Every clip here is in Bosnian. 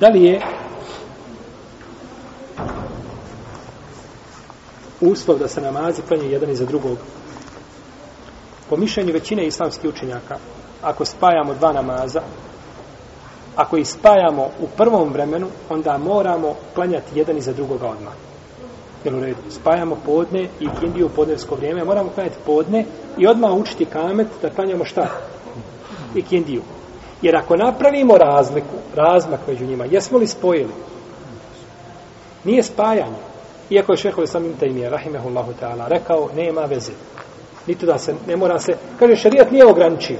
da li je uslov da se namazi klanje jedan iza drugog po mišljenju većine islamskih učenjaka ako spajamo dva namaza ako ih spajamo u prvom vremenu onda moramo klanjati jedan iza drugoga odmah jel u redu, spajamo podne i kindiju u podnevsko vrijeme, moramo klanjati podne i odmah učiti kamet da klanjamo šta? I kindiju. Jer ako napravimo razliku, razmak među njima, jesmo li spojili? Nije spajanje. Iako je šehovi samim taj imija, rahimehullahu ta'ala, rekao, nema veze. Niti da se, ne mora se, kaže, šarijat nije ograničio.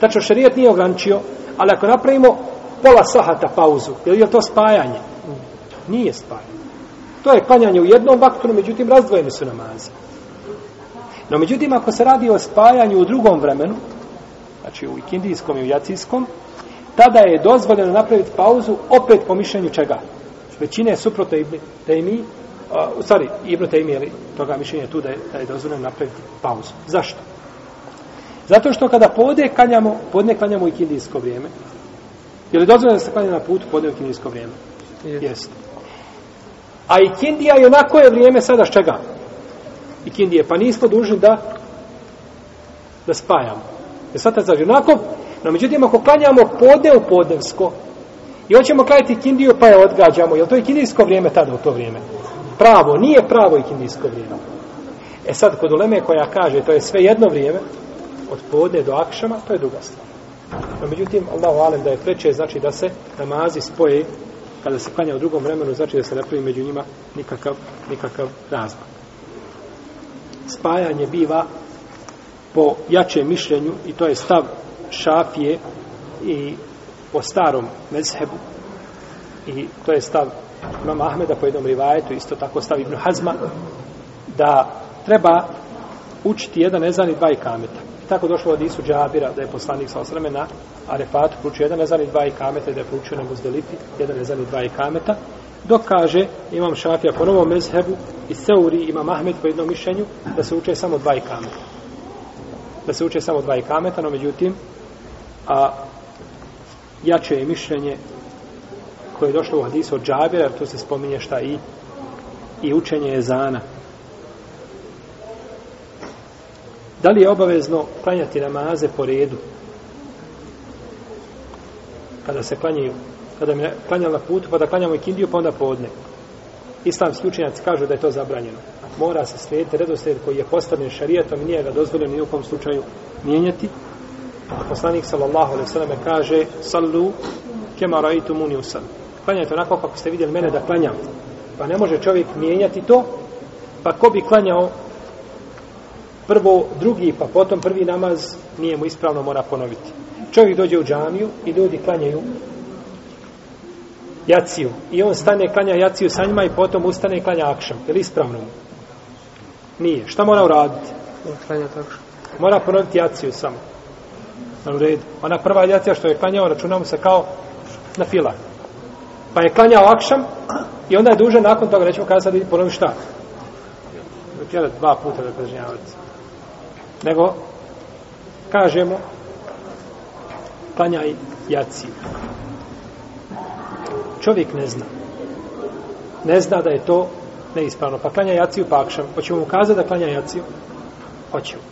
Tačno, šarijat nije ograničio, ali ako napravimo pola sahata pauzu, je li to spajanje? Nije spajanje. To je klanjanje u jednom vaktoru, međutim, razdvojeni su namazi. No, međutim, ako se radi o spajanju u drugom vremenu, znači u ikindijskom i u jacijskom, tada je dozvoljeno napraviti pauzu opet po mišljenju čega? Većine je suprotno Ibn Tejmi, u uh, stvari, Ibn Tejmi je toga mišljenja tu da je, da je dozvoljeno napraviti pauzu. Zašto? Zato što kada podne kanjamo, podne kanjamo u ikindijsko vrijeme, je li dozvoljeno da se kanja na put podne u ikindijsko vrijeme? Jeste. Jest. A ikindija je onako je vrijeme sada s čega? Ikindije, pa nismo dužni da da spajamo. Jer sad traži onakom, no međutim ako klanjamo podne u podnevsko i hoćemo klanjati kindiju pa je odgađamo, jer to je kindijsko vrijeme tada u to vrijeme. Pravo, nije pravo i kindijsko vrijeme. E sad, kod uleme koja kaže to je sve jedno vrijeme, od podne do akšama, to je druga stvar. No međutim, Allahu alem da je preče, znači da se namazi spoje kada se klanja u drugom vremenu, znači da se ne pravi među njima nikakav, nikakav razlog. Spajanje biva po jačem mišljenju i to je stav šafije i po starom mezhebu i to je stav imam Ahmeda po jednom rivajetu isto tako stav Ibn Hazma da treba učiti jedan ezan i dva ikameta tako došlo od Isu Džabira da je poslanik sa osremena Arefat pručio jedan ezan i dva ikameta da je pručio na Muzdelipi jedan ezan i dva ikameta dok kaže imam šafija po novom mezhebu i seuri imam Ahmed po jednom mišljenju da se uče samo dva ikameta da se uče samo dva ikameta, no međutim, a jače je mišljenje koje je došlo u hadisu od Džabira, tu se spominje šta i i učenje je zana. Da li je obavezno klanjati namaze po redu? Kada pa se klanjaju, kada pa mi klanjam na putu, pa da klanjamo i kindiju, pa onda podne islamski učenjaci kažu da je to zabranjeno. Mora se slijediti redosled koji je postavljen šarijetom i nije ga dozvoljeno ni u kom slučaju mijenjati. A poslanik sallallahu alaihi sallam kaže sallu kema raitu muni usan. Klanjajte onako kako ste vidjeli mene da klanjam. Pa ne može čovjek mijenjati to, pa ko bi klanjao prvo drugi, pa potom prvi namaz nije mu ispravno mora ponoviti. Čovjek dođe u džamiju i ljudi klanjaju jaciju. I on stane klanja jaciju sa njima i potom ustane i klanja akšam. Je li ispravno? Nije. Šta mora uraditi? Klanja akšam. Mora ponoviti jaciju samo. Na u redu. Ona prva jacija što je klanjao, računamo se kao na fila. Pa je klanjao akšam i onda je duže nakon toga, nećemo kada sad ponovi šta? Znači, Jedan, dva puta da kažnjavati. Nego, kažemo, klanjaj jaciju čovjek ne zna. Ne zna da je to neispravno. Pa klanja jaciju, pa akšam. Hoćemo mu kazati da klanja jaciju? Hoćemo.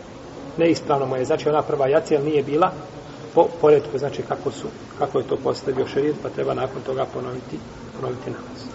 Neispravno mu je. Znači, ona prva jacija nije bila po poredku, znači kako su, kako je to postavio šerijet, pa treba nakon toga ponoviti, ponoviti namaz.